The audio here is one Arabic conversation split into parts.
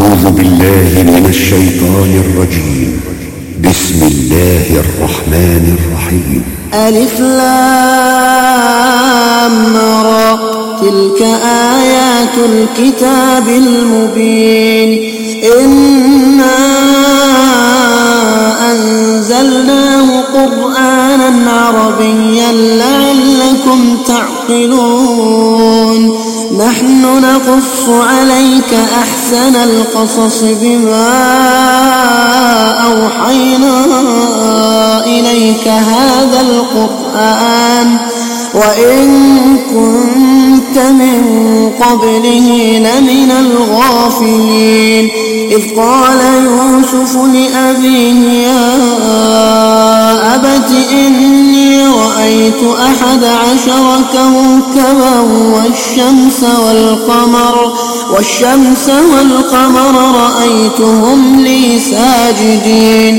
أعوذ بالله من الشيطان الرجيم. بسم الله الرحمن الرحيم. ألف لام را. تلك آيات الكتاب المبين. إنا أنزلناه قرآنا عربيا لعلكم تعقلون. نحن نقص عليك أحسن القصص بما أوحينا إليك هذا القرآن. وإن كنت من قبله لمن الغافلين. إذ قال يوسف لأبيه يا أبت إني رأيت أحد عشر كوكبا والشمس والقمر والشمس والقمر رأيتهم لي ساجدين.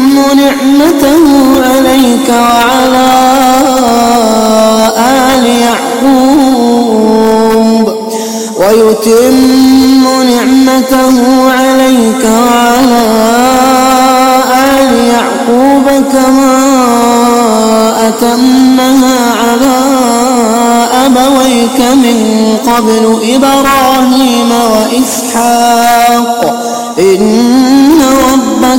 نعمته عليك وعلى آل يعقوب ويتم نعمته عليك وعلى آل يعقوب كما أتمها على أبويك من قبل إبراهيم وإسحاق. إن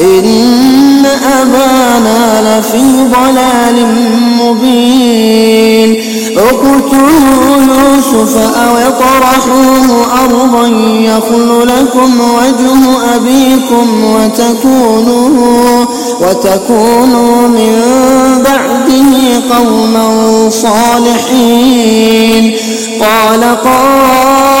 إن أبانا لفي ضلال مبين. اقتلوا يوسف أو اطرحوه أرضا يخل لكم وجه أبيكم وتكونوا وتكونوا من بعده قوما صالحين. قال قائل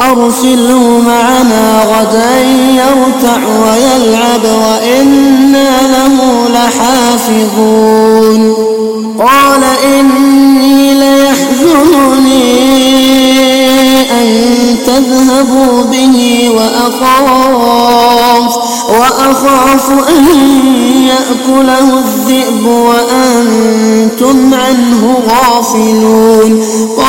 أرسله معنا غدا يرتع ويلعب وإنا له لحافظون. قال إني ليحزنني أن تذهبوا به وأخاف وأخاف أن يأكله الذئب وأنتم عنه غافلون.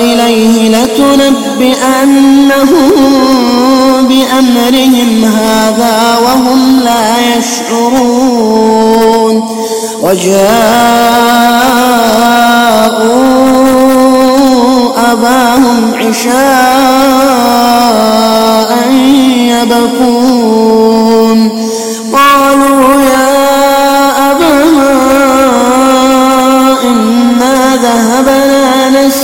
إليه لتنبئنهم بأمرهم هذا وهم لا يشعرون وجاءوا أباهم عشاء يبكون قالوا يا أبانا إنا ذهبنا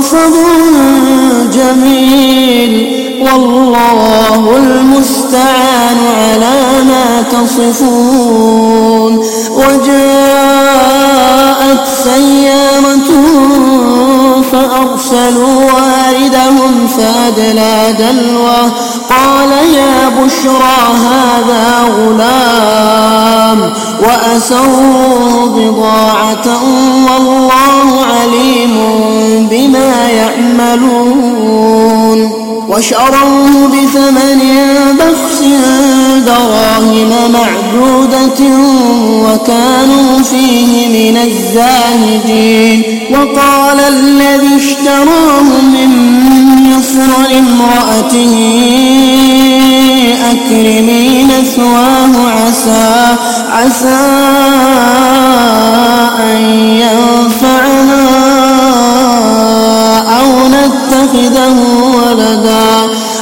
فصبر جميل. والله المستعان على ما تصفون. وجاءت سيارة فأرسلوا واردهم فأدلى دلوه قال يا بشرى هذا غلام وأسروا بضاعة والله عليم بما يعملون وشروه بثمن بخس دراهم معدودة وكانوا فيه من الزاهدين. وقال الذي اشتراه من مصر لامرأته أكرمي مثواه عسى عسى أن ينفعنا أو نتخذه ولدا.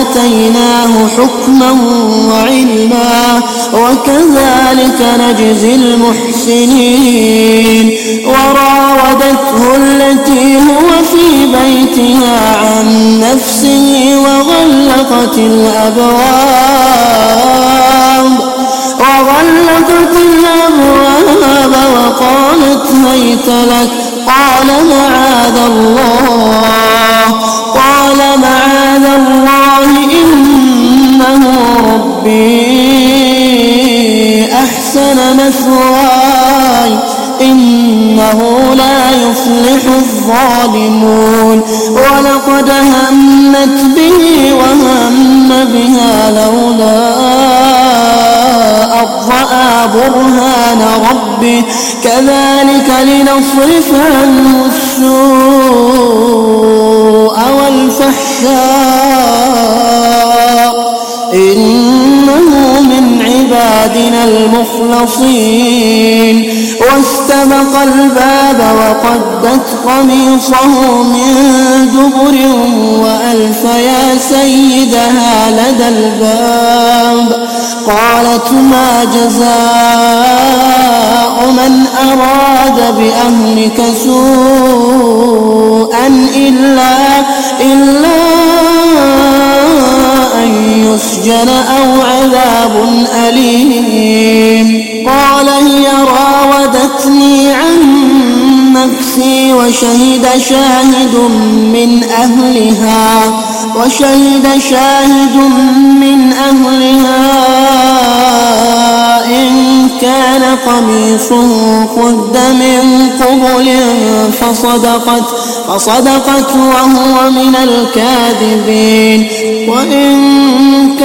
آتيناه حكما وعلما وكذلك نجزي المحسنين. وراودته التي هو في بيتها عن نفسه وغلقت الأبواب وغلقت الأبواب وقالت هيت لك قال معاذ الله. قال معاذ الله إنه ربي أحسن مثواي. إنه لا يفلح الظالمون. ولقد همت به وهم بها لولا أن برهان ربه. كذلك لنصرف عنه السوء والفحشاء. إنه من عبادنا المخلصين. واستبق الباب وقدت قميصه من دبر وألف يا سيدها لدى الباب. قالت ما جزاء من أراد بأهلك سوءا إلا إلا أن يسجن أو عذاب أليم. قال هي راودتني عن نفسي وشهد شاهد من أهلها وشهد شاهد من أهلها إن كان قميصه قد من قبل فصدقت فصدقت وهو من الكاذبين. وإن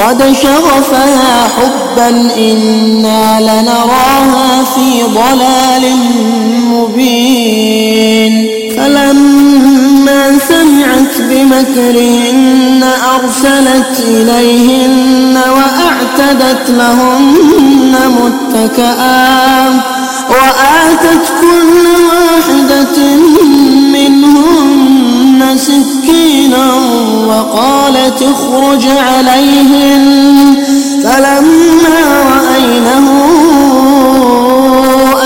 قد شغفها حبا إنا لنراها في ضلال مبين. فلما سمعت بمكرهن أرسلت إليهن وأعتدت لهن متكآ وآتت كل واحدة منهن سكينا وقالت اخرج عليهن فلما رأينه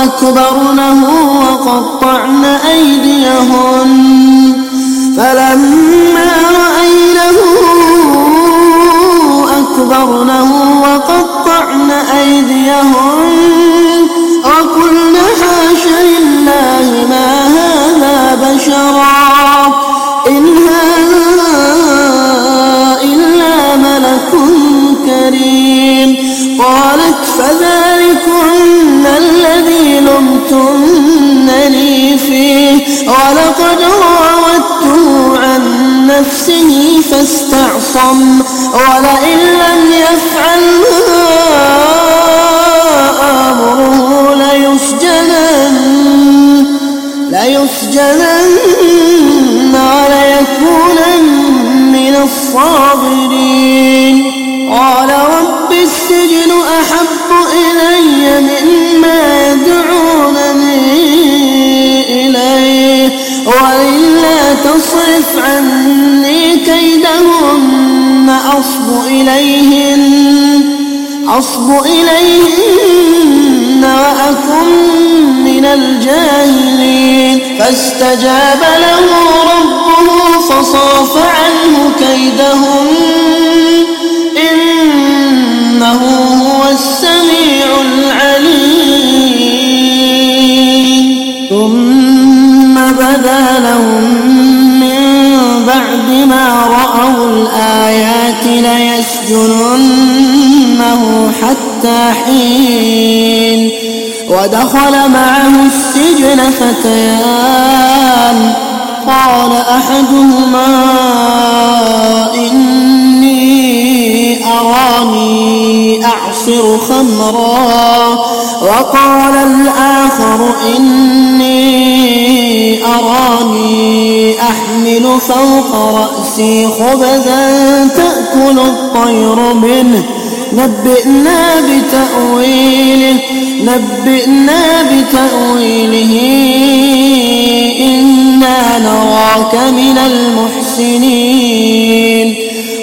أكبرنه وقطعن أيديهن فلما رأينه أكبرنه وقطعن أيديهن وقلن حاش لله ما هذا بشرا فذلكن الذي لمتنني فيه. ولقد راودته عن نفسه فاستعصم. ولئن لم يفعل أمره ليسجنن ليسجنن وليكونن من الصاغرين. عني كيدهن أصب إليهن. أصب إليهن وأكن من الجاهلين. فاستجاب له ربه فصرف عنه كيدهن إنه هو السميع العليم. ثم بدا لهم بعد ما رأوا الآيات ليسجننه حتى حين ودخل معه السجن فتيان. قال أحدهما إني أراني أعصر خمرا. وقال الآخر إني أراني أحمل فوق رأسي خبزا تأكل الطير منه. نبئنا بتأويله نبئنا بتأويله. إنا نراك من المحسنين.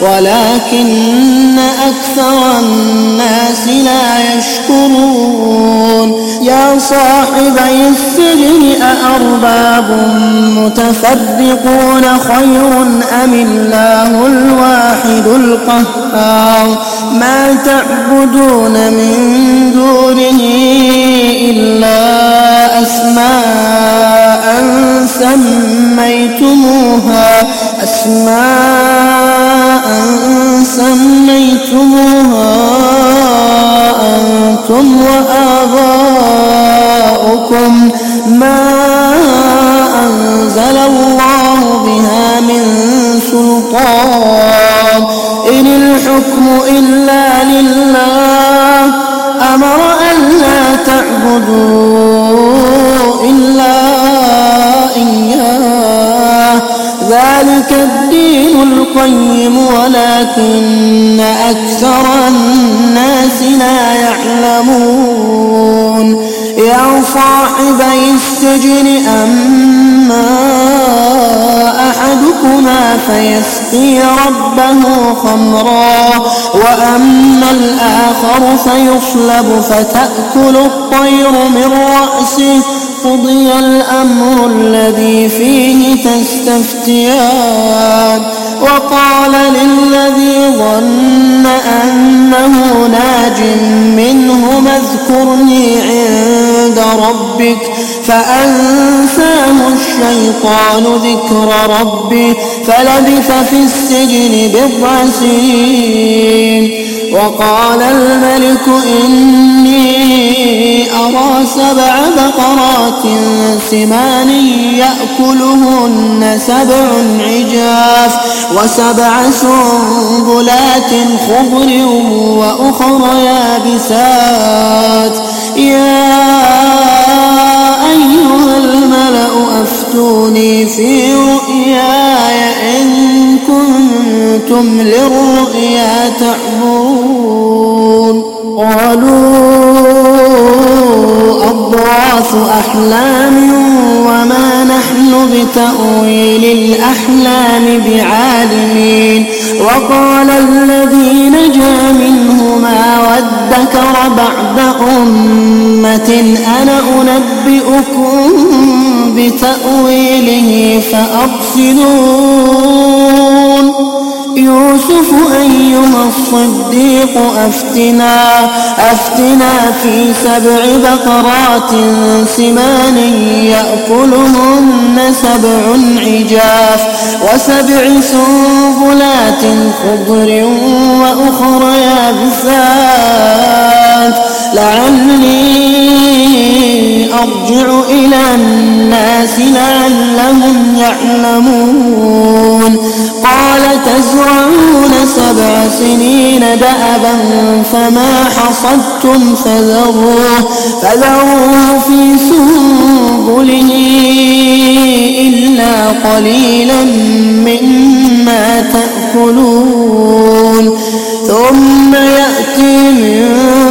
ولكن أكثر الناس لا يشكرون. يا صاحبي السجن أأرباب متفرقون خير أم الله الواحد القهار؟ ما تعبدون من دونه إلا أسماء سميتموها. أسماء فيسقي ربه خمرا وأما الآخر فيصلب فتأكل الطير من رأسه. قضي الأمر الذي فيه تستفتيان. وقال للذي ظن أنه ناج منه اذكرني عند ربك فأنساه الشيطان ذكر ربه. فلبث في السجن بضع سنين وقال الملك إني أرى سبع بقرات سمان يأكلهن سبع عجاف وسبع سنبلات خضر وأخر يابسات. يا أيها الملأ أفتوني في رؤياي إن كنتم للرؤيا تعبرون قالوا أضغاث أحلام وما نحن بتأويل الأحلام بعالمين. وقال الذي نجا منهما وادكر بعد أمة أنا أنبئكم بتأويله فأرسلون يوسف أيها الصديق أفتنا أفتنا في سبع بقرات سمان يأكلهن سبع عجاف وسبع سنبلات خضر وأخر يابسات. لعلي أرجع إلى الناس لعلهم يعلمون. قال تزرعون سبع سنين دأبا فما حصدتم فذروه, فذروه في سنبله إلا قليلا مما تأكلون. ثم يأتي من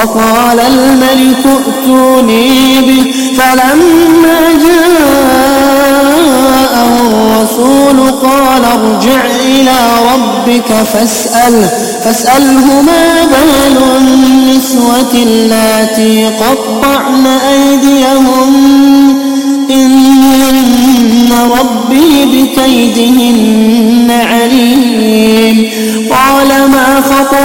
وقال الملك ائتوني به فلما جاءه الرسول قال ارجع إلى ربك فاسأله فاسأله ما بال النسوة اللاتي قطعن أيديهم؟ إن ربي بكيدهن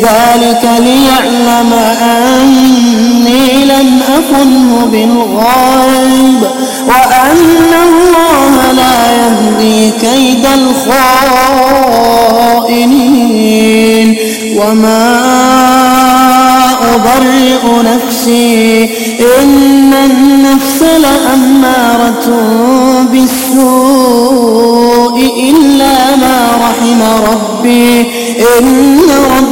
ذلك ليعلم أني لم أكنه بالغيب وأن الله لا يهدي كيد الخائنين. وما أبرئ نفسي إن النفس لأمارة بالسوء إلا ما رحم ربي. إن ربي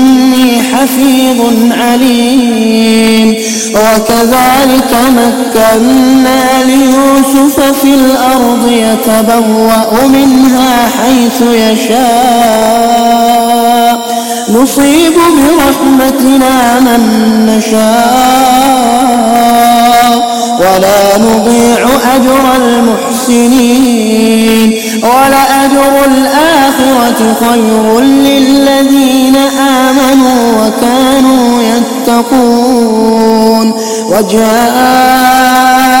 حفيظ عليم. وكذلك مكنا ليوسف في الأرض يتبوأ منها حيث يشاء. نصيب برحمتنا من نشاء. ولا نضيع أجر المحسنين ولأجر الآخرة خير للذين آمنوا وكانوا يتقون. وجاء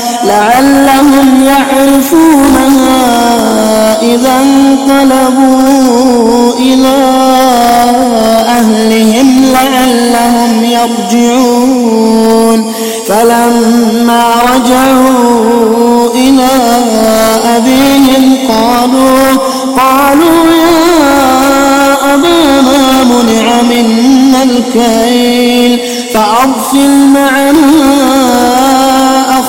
لعلهم يعرفونها إذا انقلبوا إلى أهلهم لعلهم يرجعون. فلما رجعوا إلى أبيهم قالوا قالوا يا أبانا منع منا الكيل فأرسل معنا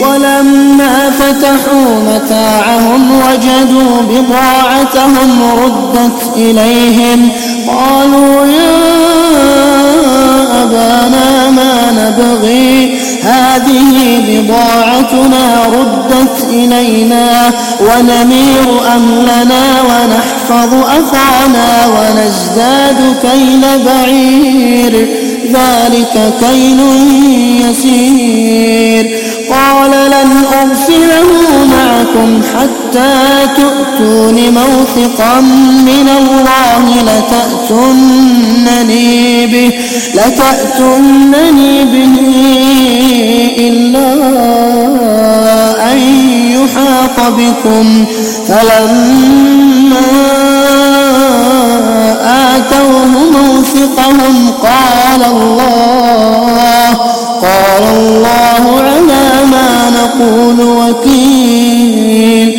ولما فتحوا متاعهم وجدوا بضاعتهم ردت إليهم قالوا يا أبانا ما نبغي؟ هذه بضاعتنا ردت إلينا ونمير أهلنا ونحفظ أخانا ونزداد كيل بعير. ذلك كيل يسير. قال لن أرسله معكم حتى تؤتون موثقا من الله لتأتونني به لتأتونني به إلا أن يحاط بكم. فلما آتوه موثقهم قال الله قال الله على ما نقول وكيل.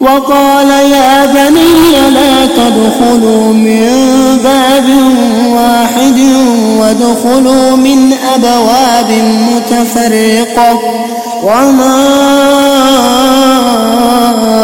وقال يا بني لا تدخلوا من باب واحد وادخلوا من أبواب متفرقة وما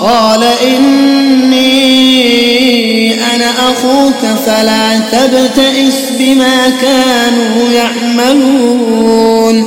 قال إني أنا أخوك فلا تبتئس بما كانوا يعملون.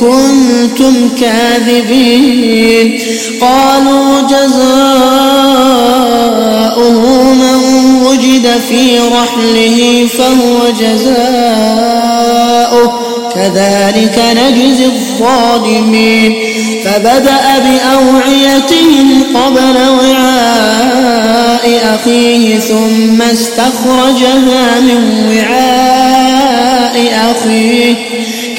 كنتم كاذبين. قالوا جزاؤه من وجد في رحله فهو جزاؤه. كذلك نجزي الظالمين. فبدأ بأوعيتهم قبل وعاء أخيه ثم استخرجها من وعاء أخيه.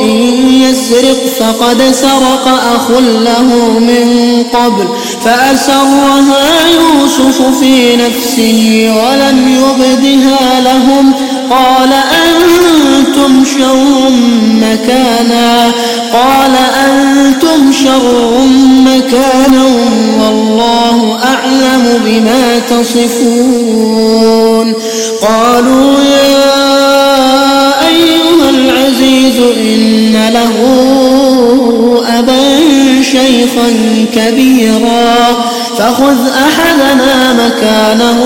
إن يسرق فقد سرق أخ له من قبل فأسرها يوسف في نفسه ولم يبدها لهم قال أنتم شر مكانا قال أنتم شر مكانا والله أعلم بما تصفون. قالوا يا أيها العزيز إن له أبا شيخا كبيرا فخذ أحدنا مكانه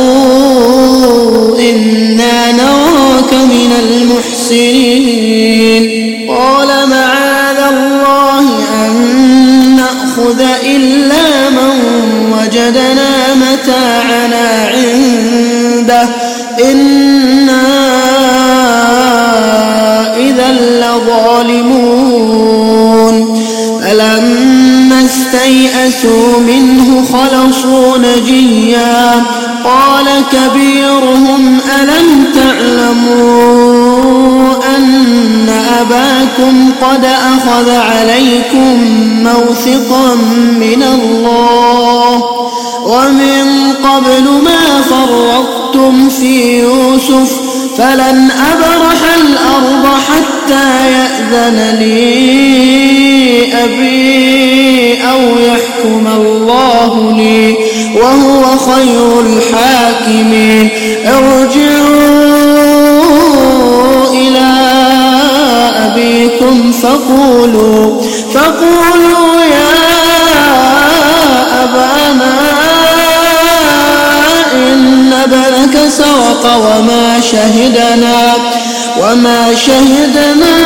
وجدنا متاعنا عنده. إنا إذا لظالمون. فلما استيئسوا منه خلصوا نجيا. قال كبيرهم ألم تعلموا أن أباكم قد أخذ عليكم موثقا من الله؟ ومن قبل ما فرطتم في يوسف فلن أبرح الأرض حتى يأذن لي أبي أو يحكم الله لي وهو خير الحاكمين ارجعوا إلى أبيكم فقولوا فقولوا يا سرق وما شهدنا وما شهدنا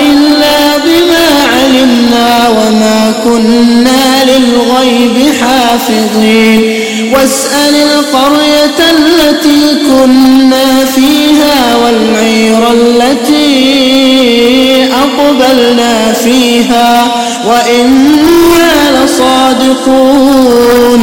إلا بما علمنا وما كنا للغيب حافظين. واسأل القرية التي كنا فيها والعير التي أقبلنا فيها. وإنا لصادقون.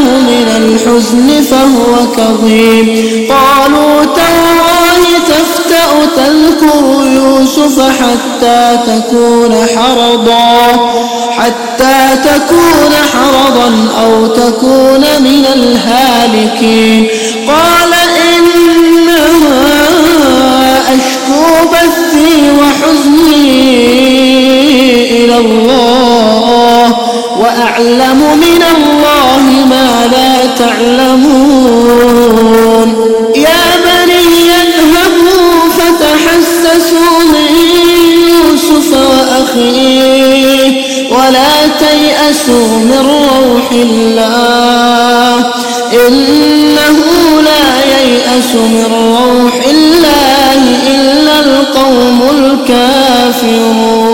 من الحزن فهو كظيم قالوا تالله تفتأ تذكر يوسف حتى تكون حرضا حتى تكون حرضا أو تكون من الهالكين قال إنما أشكو بثي وحزني إلى الله وأعلم من ما لا تعلمون. يا بني اذهبوا فتحسسوا من يوسف وأخيه. أخيه ولا تيأسوا من روح الله. إنه لا ييأس من روح الله إلا القوم الكافرون.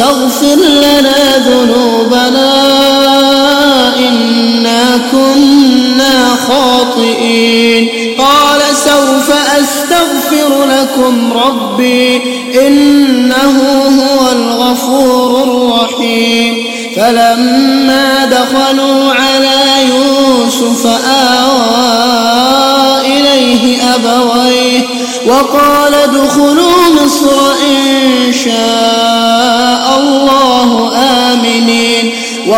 استغفر لنا ذنوبنا إنا كنا خاطئين. قال سوف أستغفر لكم ربي إنه هو الغفور الرحيم. فلما دخلوا على يوسف آوى إليه أبويه وقال ادخلوا مصر إن شاء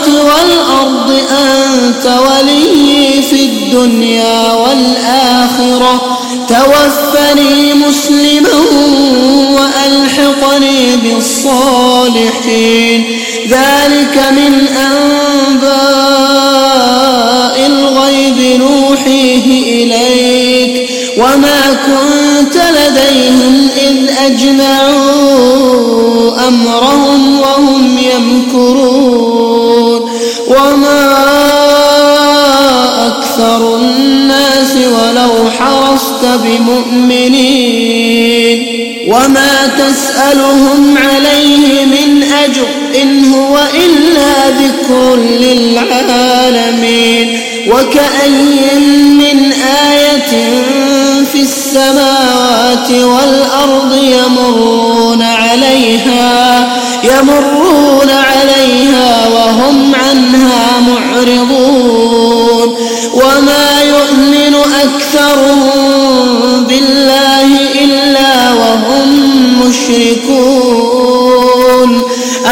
السماوات والأرض أنت ولي في الدنيا والآخرة. توفني مسلما وألحقني بالصالحين. ذلك من أنباء الغيب نوحيه إليك. وما كنت لديهم إذ أجمعوا أمرهم وهم يمكرون. حرصت بمؤمنين وما تسألهم عليه من أجر إن هو إلا ذكر للعالمين وكأي من آية في السماوات والأرض يمرون عليها يمرون عليها وهم عنها معرضون وما يؤمن أكثرهم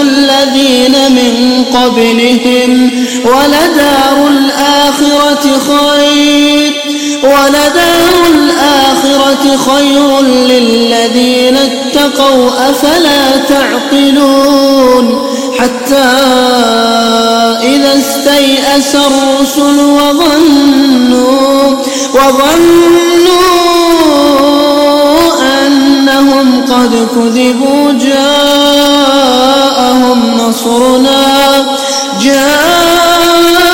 الذين من قبلهم ولدار الآخرة خير ولدار الآخرة خير للذين اتقوا أفلا تعقلون؟ حتى إذا استيأس الرسل وظنوا وظنوا أنهم قد كذبوا جاءهم نصرنا جاءهم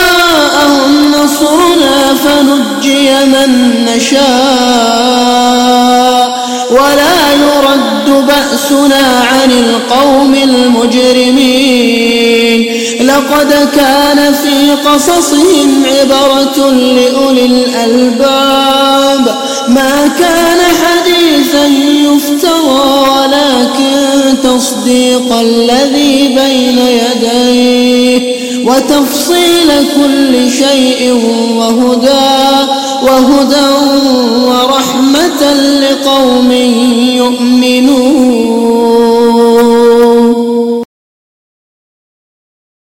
نصرنا فنجي من نشاء. ولا يرد بأسنا عن القوم المجرمين. لقد كان في قصصهم عبرة لأولي الألباب. ما كان حديثا يفترى ولكن تصديق الذي بين يديه وتفصيل كل شيء وهدى وهدى ورحمة لقوم يؤمنون.